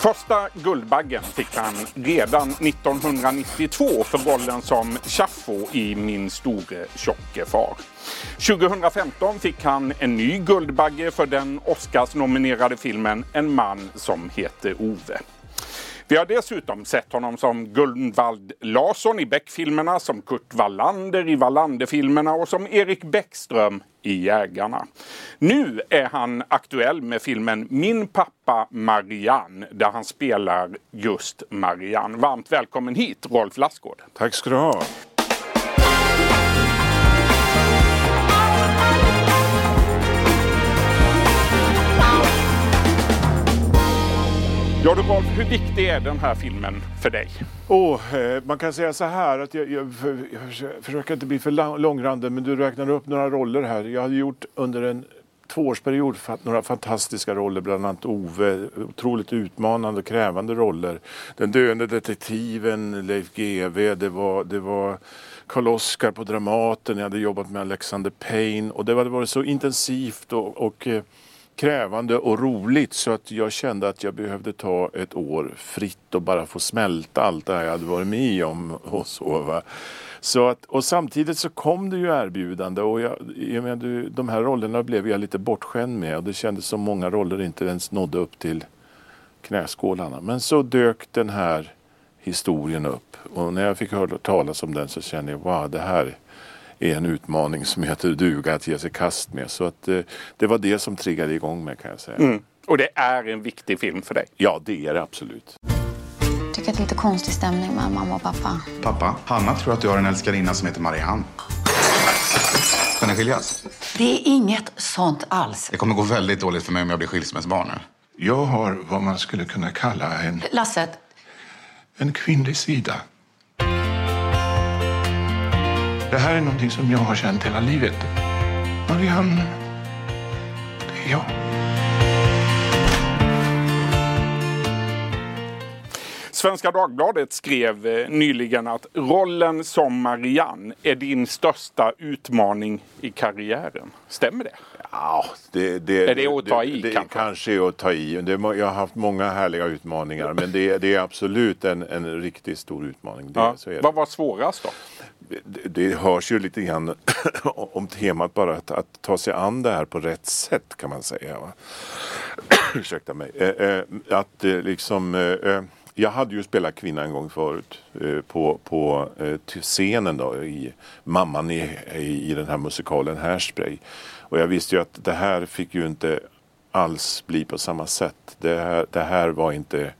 Första Guldbaggen fick han redan 1992 för rollen som Chaffo i Min store tjocke far. 2015 fick han en ny Guldbagge för den Oscars-nominerade filmen En man som heter Ove. Vi har dessutom sett honom som Gunvald Larsson i Beck-filmerna, som Kurt Wallander i Wallander-filmerna och som Erik Bäckström i Jägarna. Nu är han aktuell med filmen Min pappa Marianne där han spelar just Marianne. Varmt välkommen hit Rolf Lassgård. Tack ska du ha. Ja du Rolf, hur viktig är den här filmen för dig? Oh, eh, man kan säga så här att jag, jag, jag försöker inte bli för långrandig men du räknar upp några roller här. Jag hade gjort under en tvåårsperiod några fantastiska roller, bland annat Ove, otroligt utmanande och krävande roller. Den döende detektiven, Leif GW, det var, det var Karl-Oskar på Dramaten, jag hade jobbat med Alexander Payne och det hade varit så intensivt och, och eh, krävande och roligt så att jag kände att jag behövde ta ett år fritt och bara få smälta allt det här jag hade varit med om och så. Va? Så att, och samtidigt så kom det ju erbjudande och jag, jag menar, de här rollerna blev jag lite bortskämd med och det kändes som många roller inte ens nådde upp till knäskålarna. Men så dök den här historien upp och när jag fick höra talas om den så kände jag wow, det här är en utmaning som heter duga att ge sig kast med. Så att, eh, det var det som triggade igång mig kan jag säga. Mm. Och det är en viktig film för dig? Ja, det är det absolut. Jag tycker att det är lite konstig stämning med mamma och pappa. Pappa, Hanna tror att du har en älskarinna som heter Marianne. Ska ni skiljas? Det är inget sånt alls. Det kommer gå väldigt dåligt för mig om jag blir skilsmässobarn nu. Jag har vad man skulle kunna kalla en... Lasse. En kvinnlig sida. Det här är någonting som jag har känt hela livet. Marianne, det är jag. Svenska Dagbladet skrev eh, nyligen att rollen som Marianne är din största utmaning i karriären. Stämmer det? Ja, det, det, är det att ta i det, det kanske? kanske är att ta i. Det, jag har haft många härliga utmaningar men det, det är absolut en, en riktigt stor utmaning. Det, ja. så är Vad var svårast då? Det, hörs ju lite grann om temat bara att, att, ta sig an det här på rätt sätt kan man säga. Va? Ursäkta mig. Eh, eh, att eh, liksom eh, eh, jag hade ju spelat kvinna en gång förut eh, på, på eh, scenen då i Mamman i, i, i den här musikalen Hairspray. Och jag visste ju att det här fick ju inte alls bli på samma sätt. Det här, det här var inte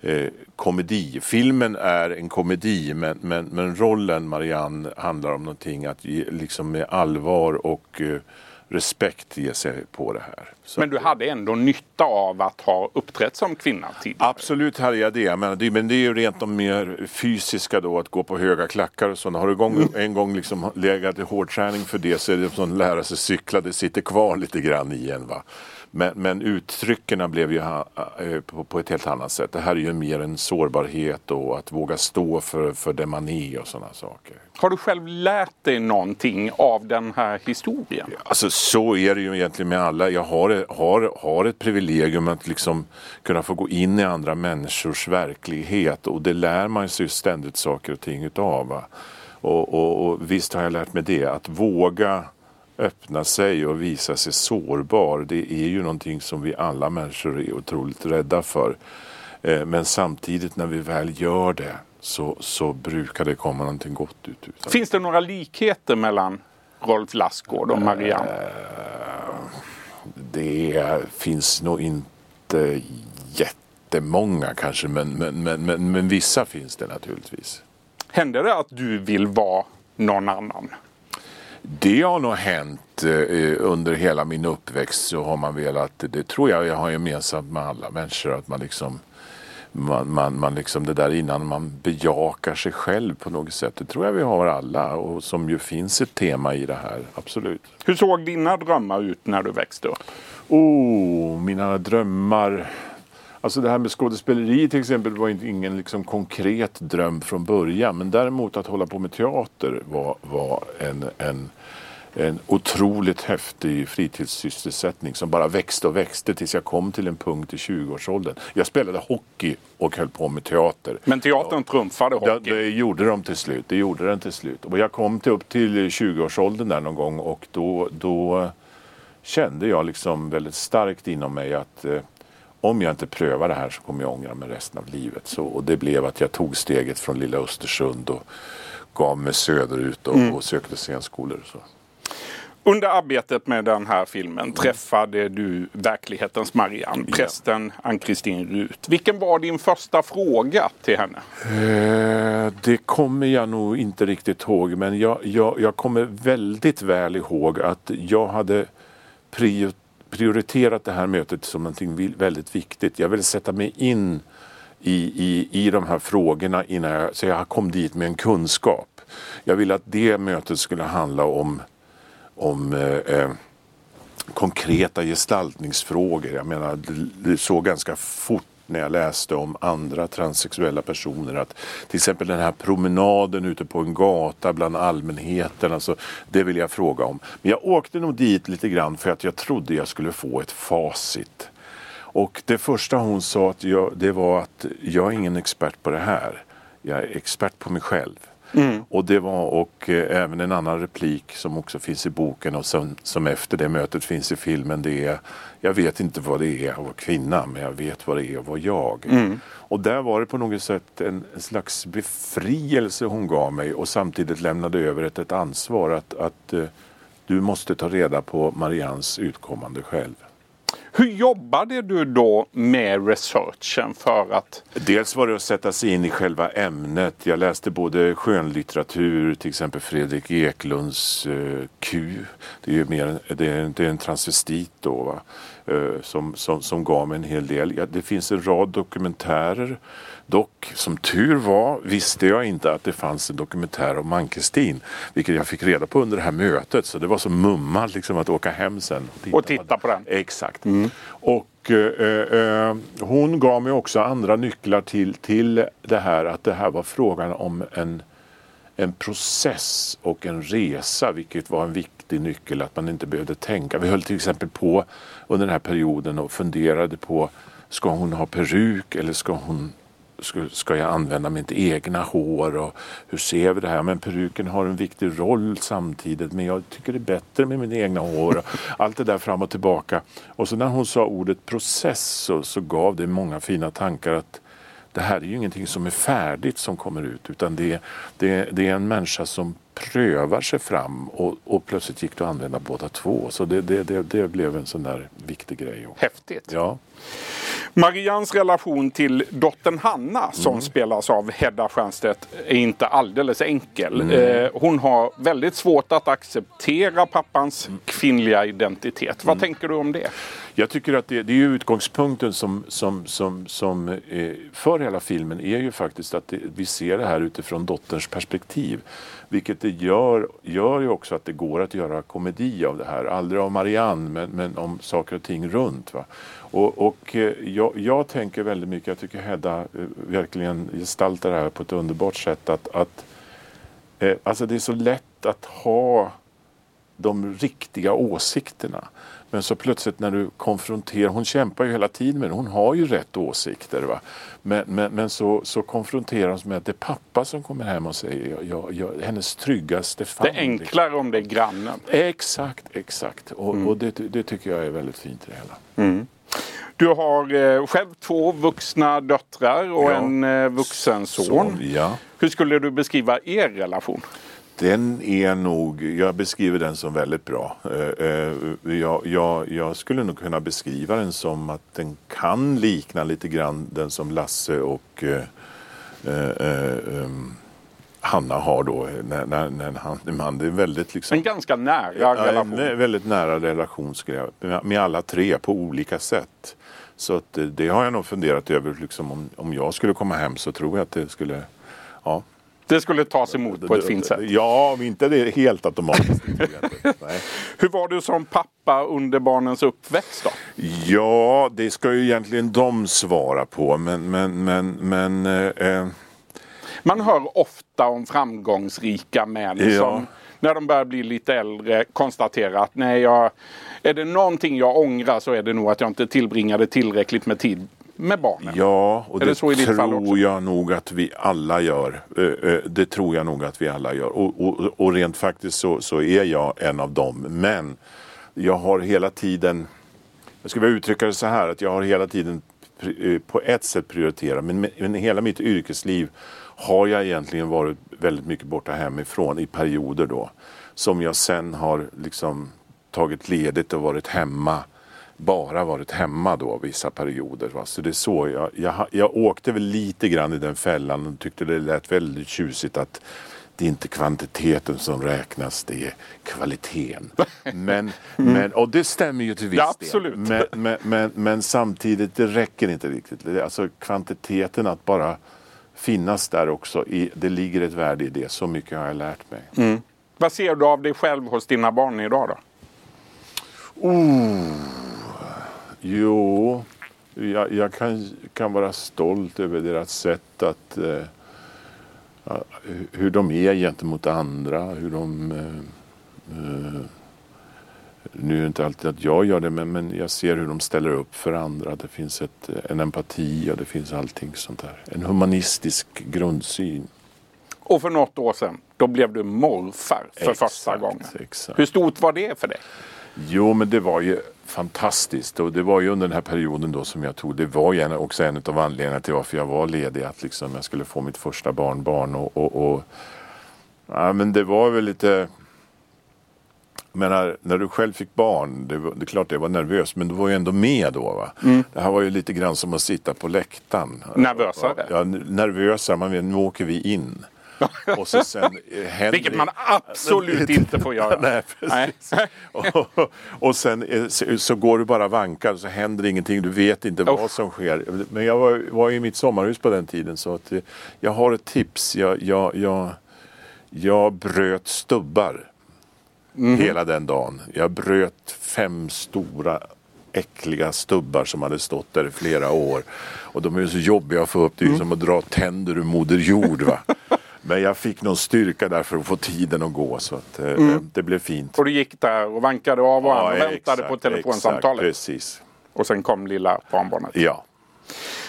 eh, komedi. Filmen är en komedi men, men, men rollen Marianne handlar om någonting att ge, liksom med allvar och eh, respekt ge sig på det här. Så men du hade ändå nytta av att ha uppträtt som kvinna tidigare? Absolut hade jag det. Men det, men det är ju rent de mer fysiska då, att gå på höga klackar och sånt. Har du gång, mm. en gång liksom legat i hårdträning för det så är det som att lära sig cykla. Det sitter kvar lite grann i en. Va? Men, men uttrycken blev ju eh, på, på, ett helt annat sätt. Det här är ju mer en sårbarhet och att våga stå för, för det man är och sådana saker. Har du själv lärt dig någonting av den här historien? Alltså så är det ju egentligen med alla. Jag har, har, har ett privilegium att liksom kunna få gå in i andra människors verklighet och det lär man sig ständigt saker och ting utav. Och, och, och visst har jag lärt mig det, att våga öppna sig och visa sig sårbar. Det är ju någonting som vi alla människor är otroligt rädda för. Eh, men samtidigt när vi väl gör det så, så brukar det komma någonting gott ut. Utav. Finns det några likheter mellan Rolf Lassgård och Marianne? Eh, det finns nog inte jättemånga kanske men, men, men, men, men vissa finns det naturligtvis. Händer det att du vill vara någon annan? Det har nog hänt eh, under hela min uppväxt så har man velat, det tror jag jag har gemensamt med alla människor, att man liksom man, man, man liksom det där innan man bejakar sig själv på något sätt. Det tror jag vi har alla och som ju finns ett tema i det här, absolut. Hur såg dina drömmar ut när du växte upp? Oh, mina drömmar. Alltså det här med skådespeleri till exempel var inte ingen liksom konkret dröm från början. Men däremot att hålla på med teater var, var en, en, en otroligt häftig fritidssysselsättning som bara växte och växte tills jag kom till en punkt i 20-årsåldern. Jag spelade hockey och höll på med teater. Men teatern trumfade Det, hockey. det gjorde de till slut. Det gjorde den till slut. Och jag kom till upp till 20-årsåldern där någon gång och då, då kände jag liksom väldigt starkt inom mig att eh, om jag inte prövar det här så kommer jag ångra mig resten av livet. Så, och det blev att jag tog steget från lilla Östersund och gav mig söderut och, och sökte scenskolor. och Så. Under arbetet med den här filmen träffade du verklighetens Marianne, prästen Ann-Kristin Rut. Vilken var din första fråga till henne? Eh, det kommer jag nog inte riktigt ihåg men jag, jag, jag kommer väldigt väl ihåg att jag hade prio, prioriterat det här mötet som någonting väldigt viktigt. Jag ville sätta mig in i, i, i de här frågorna innan jag, så jag kom dit med en kunskap. Jag ville att det mötet skulle handla om, om eh, eh, konkreta gestaltningsfrågor. Jag menar, det, det såg ganska fort när jag läste om andra transsexuella personer att till exempel den här promenaden ute på en gata bland allmänheten, alltså, det vill jag fråga om. Men jag åkte nog dit lite grann för att jag trodde jag skulle få ett facit. Och det första hon sa att jag, det var att jag är ingen expert på det här. Jag är expert på mig själv. Och det var och eh, även en annan replik som också finns i boken och som, som efter det mötet finns i filmen. Det är Jag vet inte vad det är att vara kvinna men jag vet vad det är att vara jag. Och där var det på något sätt en, en slags befrielse hon gav mig och samtidigt lämnade över ett, ett ansvar att, att eh, du måste ta reda på Marians utkommande själv. Hur jobbade du då med researchen för att... Dels var det att sätta sig in i själva ämnet. Jag läste både skönlitteratur, till exempel Fredrik Eklunds eh, Q. Det är ju mer, en- det är, det är en transvestit då, va? Eh, som, som, som gav mig en hel del. Ja, det finns en rad dokumentärer. Dock, som tur var, visste jag inte att det fanns en dokumentär om Mankestin. Vilket jag fick reda på under det här mötet. Så det var så mumma liksom, att åka hem sen. Och titta på den. Exakt. Och eh, eh, hon gav mig också andra nycklar till, till det här att det här var frågan om en, en process och en resa, vilket var en viktig nyckel att man inte behövde tänka. Vi höll till exempel på under den här perioden och funderade på ska hon ha peruk eller ska hon ska, jag använda mitt egna hår och hur ser vi det här? Men peruken har en viktig roll samtidigt men jag tycker det är bättre med mina egna hår. och Allt det där fram och tillbaka. Och så när hon sa ordet process så, så gav det många fina tankar att det här är ju ingenting som är färdigt som kommer ut utan det, är- det, är- det är en människa som prövar sig fram och, och plötsligt gick det att använda båda två. Så det, det, det, det blev en sån där viktig grej. Häftigt. Ja. Marians relation till dottern Hanna som Mm. spelas av Hedda Stiernstedt är inte alldeles enkel. Eh, hon har väldigt svårt att acceptera pappans Mm. kvinnliga identitet. Vad tänker du om det? Jag tycker att det, det är utgångspunkten som, som, som, som eh, för hela filmen är ju faktiskt att det, vi ser det här utifrån dotterns perspektiv. Vilket det gör, gör ju också att det går att göra komedi av det här. Aldrig av Marianne men, men om saker och ting runt. Va? Och, och eh, jag, jag tänker väldigt mycket, jag tycker Hedda eh, verkligen gestaltar det här på ett underbart sätt. Att, att, eh, alltså det är så lätt att ha de riktiga åsikterna. Men så plötsligt när du konfronterar, hon kämpar ju hela tiden med det, hon har ju rätt åsikter. Va? Men, men, men så, så konfronteras med att det är pappa som kommer hem och säger jag, jag, jag, hennes tryggaste Det famn. är enklare om det är grannen. Exakt, exakt. Och, och det, det tycker jag är väldigt fint i det hela. Du har eh, själv två vuxna döttrar och Ja. en eh, vuxen son. Så, ja. Hur skulle du beskriva er relation? Den är nog, jag beskriver den som väldigt bra. Eh, Jag, jag, jag skulle nog kunna beskriva den som att den kan likna lite grann den som Lasse och eh, eh, eh, em, Hanna har då när, när, när han man. Det är väldigt liksom... En ganska nära Ja, relation. En väldigt nära relation jag, med, alla tre på olika sätt. Så att, eh, det har jag nog funderat över. Liksom, om, om jag skulle komma hem så tror jag att det skulle... Ja. Det skulle tas emot på ett fint sätt. Ja, om inte det är helt automatiskt. Hur var du som pappa under barnens uppväxt då? Ja, det ska ju egentligen de svara på. Men, men, men, men eh, Man hör ofta om framgångsrika män Ja. som när de börjar bli lite äldre konstatera att nej, jag, är det någonting jag ångrar så är det nog att jag inte tillbringade tillräckligt med tid med barnen. Ja, och Är det, det tror jag nog att vi alla gör. Eh, eh, Det tror jag nog att vi alla gör. Och, och, och rent faktiskt så, så är jag en av dem. Men jag har hela tiden, jag skulle vilja uttrycka det så här, att jag har hela tiden eh, på ett sätt prioriterat, men, men hela mitt yrkesliv har jag egentligen varit väldigt mycket borta hemifrån i perioder då. Som jag sen har liksom tagit ledigt och varit hemma bara varit hemma då vissa perioder. Va? Så det är så jag, jag, jag åkte väl lite grann i den fällan och tyckte det lät väldigt tjusigt att det är inte kvantiteten som räknas, det är kvaliteten. Men, men, och det stämmer ju till viss Ja, absolut. del. Men, men, men, men samtidigt, det räcker inte riktigt. Alltså kvantiteten att bara finnas där också, i, det ligger ett värde i det. Så mycket har jag lärt mig. Vad ser du av dig själv hos dina barn idag då? Jo, jag, jag kan, kan vara stolt över deras sätt att... Eh, hur de är gentemot andra, hur de... Eh, eh, nu är det inte alltid att jag gör det, men, men jag ser hur de ställer upp för andra. Det finns ett, en empati och det finns allting sånt där. En humanistisk grundsyn. Och för något år sedan, då blev du morfar för första Exakt, gången. exakt. Hur stort var det för dig? Jo, men det var ju fantastiskt och det var ju under den här perioden då som jag tog. Det var ju också en av anledningarna till varför jag var ledig. Att liksom jag skulle få mitt första barnbarn och, och, och ja, men det var väl lite menar, när du själv fick barn, det, var, det är klart det var nervöst, men du var ju ändå med då. Va? Det här var ju lite grann som att sitta på läktaren. Nervösare? Ja, nervösare. Man vet, nu åker vi in. Och så sen eh, händer Vilket man absolut inte får göra. Nej, precis. och, och sen eh, så, går du bara vankar så händer ingenting. Du vet inte vad Uff. som sker. Men jag var, var i mitt sommarhus på den tiden så att eh, jag har ett tips. Jag, jag, jag, jag bröt stubbar hela den dagen. Jag bröt fem stora äckliga stubbar som hade stått där i flera år. Och de är ju så jobbiga att få upp. Det är ju som att dra tänder ur moder jord. Va? Men jag fick någon styrka där för att få tiden att gå så att eh, det blev fint. Och du gick där och vankade av och an och Ja, väntade exakt, på telefonsamtalet. Exakt, precis. och sen kom lilla barnbarnet. Ja.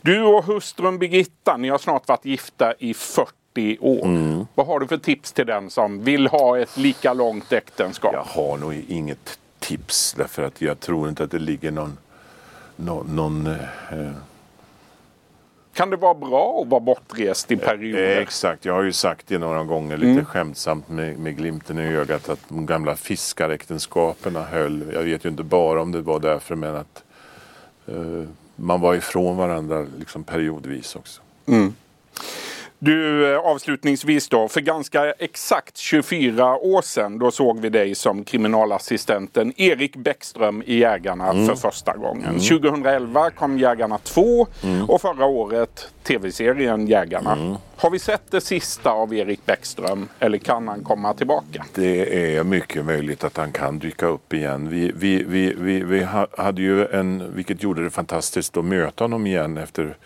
Du och hustrun Birgitta, ni har snart varit gifta i 40 år. Mm. Vad har du för tips till den som vill ha ett lika långt äktenskap? Jag har nog inget tips därför att jag tror inte att det ligger någon, någon, någon eh, Kan det vara bra att vara bortrest i perioder? Eh, Exakt, jag har ju sagt det några gånger lite skämtsamt med, med glimten i ögat att de gamla fiskaräktenskapen höll. Jag vet ju inte bara om det var därför men att eh, man var ifrån varandra liksom periodvis också. Du, eh, avslutningsvis då. För ganska exakt 24 år sedan då såg vi dig som kriminalassistenten Erik Bäckström i Jägarna Mm. för första gången. 2011 kom Jägarna 2 Mm. och förra året tv-serien Jägarna. Mm. Har vi sett det sista av Erik Bäckström eller kan han komma tillbaka? Det är mycket möjligt att han kan dyka upp igen. Vi, vi, vi, vi, vi ha- hade ju en, vilket gjorde det fantastiskt, att möta honom igen efter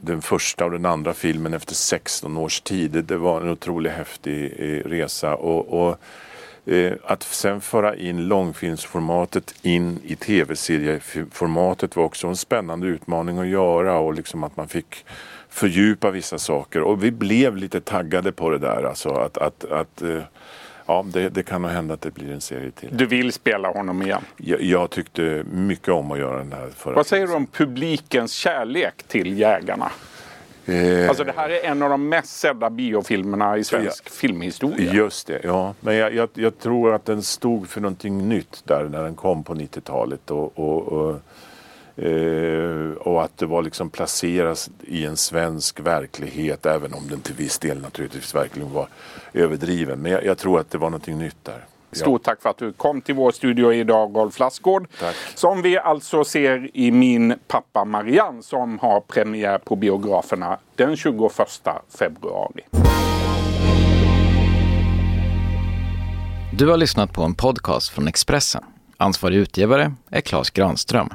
den första och den andra filmen efter 16 års tid. Det, det var en otroligt häftig eh, resa. Och, och eh, att sen föra in långfilmsformatet in i tv-serieformatet var också en spännande utmaning att göra och liksom att man fick fördjupa vissa saker. Och vi blev lite taggade på det där. Alltså att, att, att eh, ja, det, det kan nog hända att det blir en serie till. Du vill spela honom igen. Jag, jag tyckte mycket om att göra den här förra Vad säger du om publikens kärlek till Jägarna? Eh, Alltså det här är en av de mest sedda biofilmerna i svensk filmhistoria. Just det, ja. Men jag, jag, jag tror att den stod för någonting nytt där när den kom på 90-talet. Och, och, och, eh, och att det var liksom placeras i en svensk verklighet även om den till viss del naturligtvis verkligen var överdriven. Men jag, jag tror att det var någonting nytt där. Stort tack för att du kom till vår studio idag, Rolf Lassgård. Tack. Som vi alltså ser i Min pappa Marianne som har premiär på biograferna den 21 februari. Du har lyssnat på en podcast från Expressen. Ansvarig utgivare är Klas Granström.